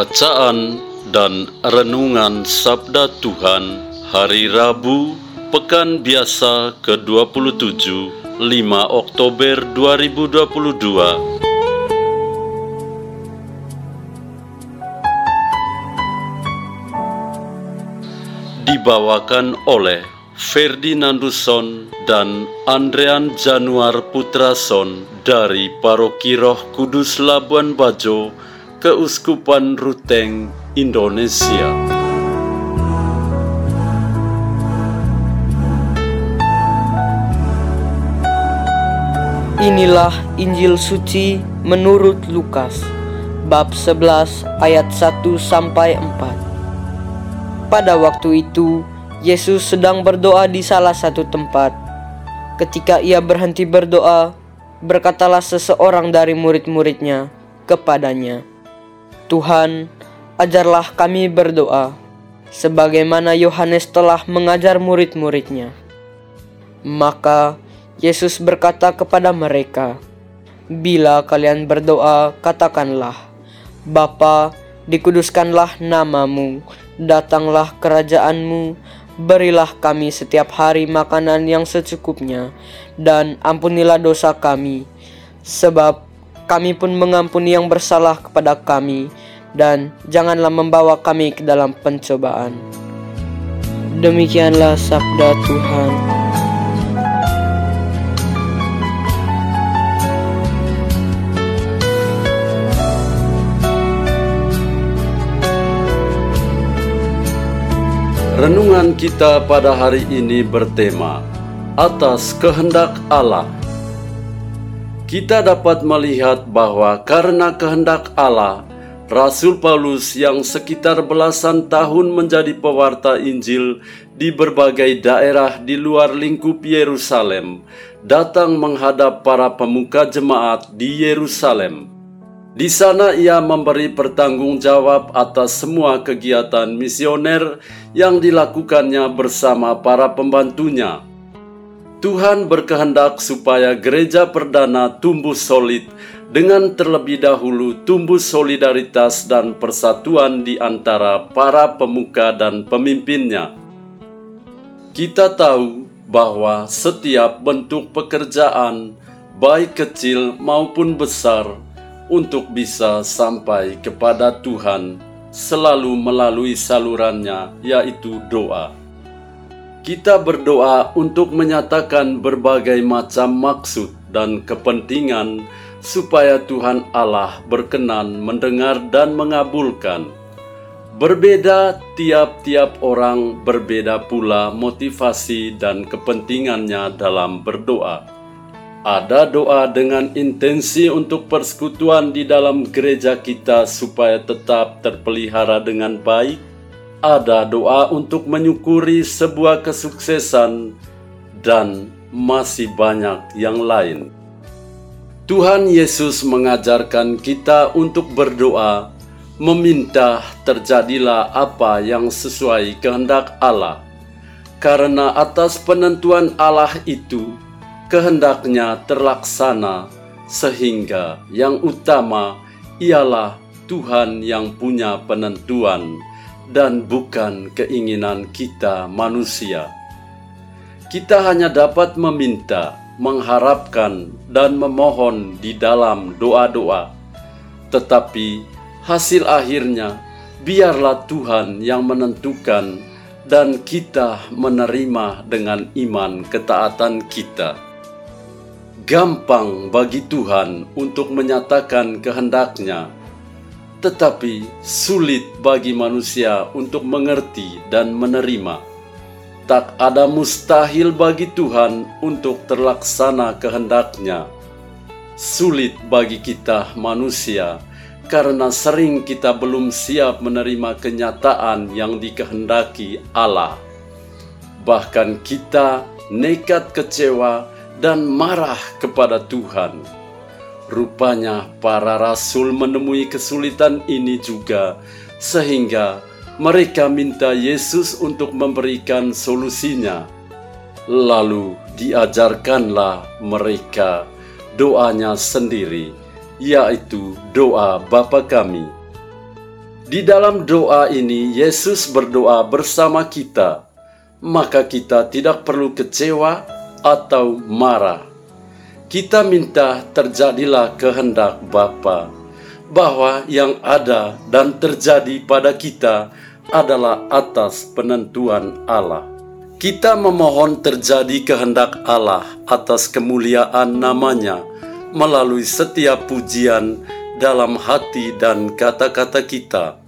Bacaan dan Renungan Sabda Tuhan Hari Rabu Pekan Biasa ke-27 5 Oktober 2022 Dibawakan oleh Ferdinanduson dan Andrean Januar Putrason dari Paroki Roh Kudus Labuan Bajo, Keuskupan Ruteng, Indonesia. Inilah Injil suci menurut Lukas bab 11 ayat 1 sampai 4. Pada waktu itu Yesus sedang berdoa di salah satu tempat. Ketika ia berhenti berdoa, berkatalah seseorang dari murid-muridnya kepadanya, Tuhan, ajarlah kami berdoa, sebagaimana Yohanes telah mengajar murid-muridnya. Maka Yesus berkata kepada mereka, Bila kalian berdoa, katakanlah, Bapa, dikuduskanlah namamu, datanglah kerajaanmu, berilah kami setiap hari makanan yang secukupnya, dan ampunilah dosa kami, sebab kami pun mengampuni yang bersalah kepada kami, dan janganlah membawa kami ke dalam pencobaan. Demikianlah sabda Tuhan. Renungan kita pada hari ini bertema atas kehendak Allah kita dapat melihat bahwa karena kehendak Allah, Rasul Paulus yang sekitar belasan tahun menjadi pewarta Injil di berbagai daerah di luar lingkup Yerusalem, datang menghadap para pemuka jemaat di Yerusalem. Di sana ia memberi pertanggungjawab atas semua kegiatan misioner yang dilakukannya bersama para pembantunya Tuhan berkehendak supaya gereja perdana tumbuh solid dengan terlebih dahulu tumbuh solidaritas dan persatuan di antara para pemuka dan pemimpinnya. Kita tahu bahwa setiap bentuk pekerjaan, baik kecil maupun besar, untuk bisa sampai kepada Tuhan selalu melalui salurannya, yaitu doa kita berdoa untuk menyatakan berbagai macam maksud dan kepentingan supaya Tuhan Allah berkenan mendengar dan mengabulkan. Berbeda tiap-tiap orang, berbeda pula motivasi dan kepentingannya dalam berdoa. Ada doa dengan intensi untuk persekutuan di dalam gereja kita supaya tetap terpelihara dengan baik ada doa untuk menyukuri sebuah kesuksesan, dan masih banyak yang lain. Tuhan Yesus mengajarkan kita untuk berdoa, meminta terjadilah apa yang sesuai kehendak Allah, karena atas penentuan Allah itu kehendaknya terlaksana, sehingga yang utama ialah Tuhan yang punya penentuan dan bukan keinginan kita manusia. Kita hanya dapat meminta, mengharapkan, dan memohon di dalam doa-doa, tetapi hasil akhirnya biarlah Tuhan yang menentukan, dan kita menerima dengan iman ketaatan kita. Gampang bagi Tuhan untuk menyatakan kehendaknya tetapi sulit bagi manusia untuk mengerti dan menerima. Tak ada mustahil bagi Tuhan untuk terlaksana kehendaknya. Sulit bagi kita manusia, karena sering kita belum siap menerima kenyataan yang dikehendaki Allah. Bahkan kita nekat kecewa dan marah kepada Tuhan. Rupanya para rasul menemui kesulitan ini juga, sehingga mereka minta Yesus untuk memberikan solusinya. Lalu diajarkanlah mereka doanya sendiri, yaitu doa Bapa kami. Di dalam doa ini Yesus berdoa bersama kita, maka kita tidak perlu kecewa atau marah. Kita minta terjadilah kehendak Bapa, bahwa yang ada dan terjadi pada kita adalah atas penentuan Allah. Kita memohon terjadi kehendak Allah atas kemuliaan namanya melalui setiap pujian dalam hati dan kata-kata kita.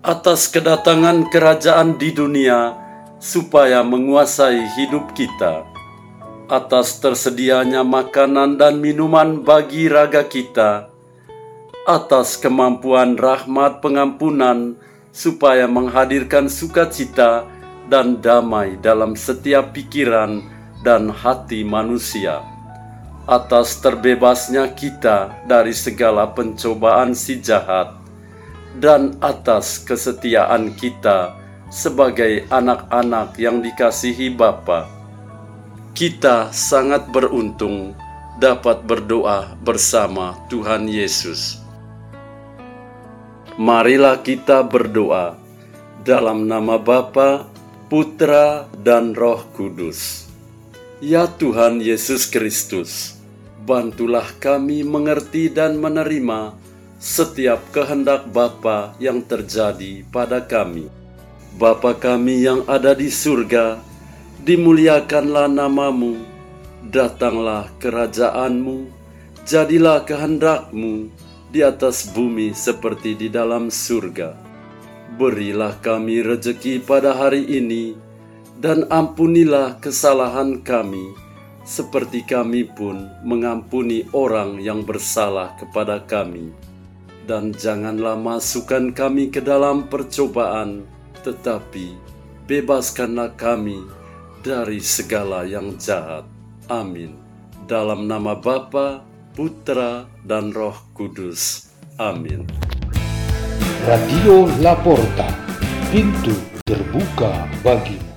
Atas kedatangan kerajaan di dunia supaya menguasai hidup kita. Atas tersedianya makanan dan minuman bagi raga kita. Atas kemampuan rahmat pengampunan supaya menghadirkan sukacita dan damai dalam setiap pikiran dan hati manusia. Atas terbebasnya kita dari segala pencobaan si jahat, dan atas kesetiaan kita sebagai anak-anak yang dikasihi Bapa. Kita sangat beruntung dapat berdoa bersama Tuhan Yesus. Marilah kita berdoa dalam nama Bapa, Putra, dan Roh Kudus. Ya Tuhan Yesus Kristus, bantulah kami mengerti dan menerima setiap kehendak Bapa yang terjadi pada kami. Bapa kami yang ada di surga, dimuliakanlah namamu, datanglah kerajaanmu, jadilah kehendakmu, di atas bumi seperti di dalam surga. Berilah kami rejeki pada hari ini, dan ampunilah kesalahan kami, seperti kami pun mengampuni orang yang bersalah kepada kami. Dan janganlah masukkan kami ke dalam percobaan, tetapi bebaskanlah kami dari segala yang jahat. Amin. Dalam nama Bapa Putra, dan Roh Kudus. Amin. Radio Laporta, pintu terbuka bagimu.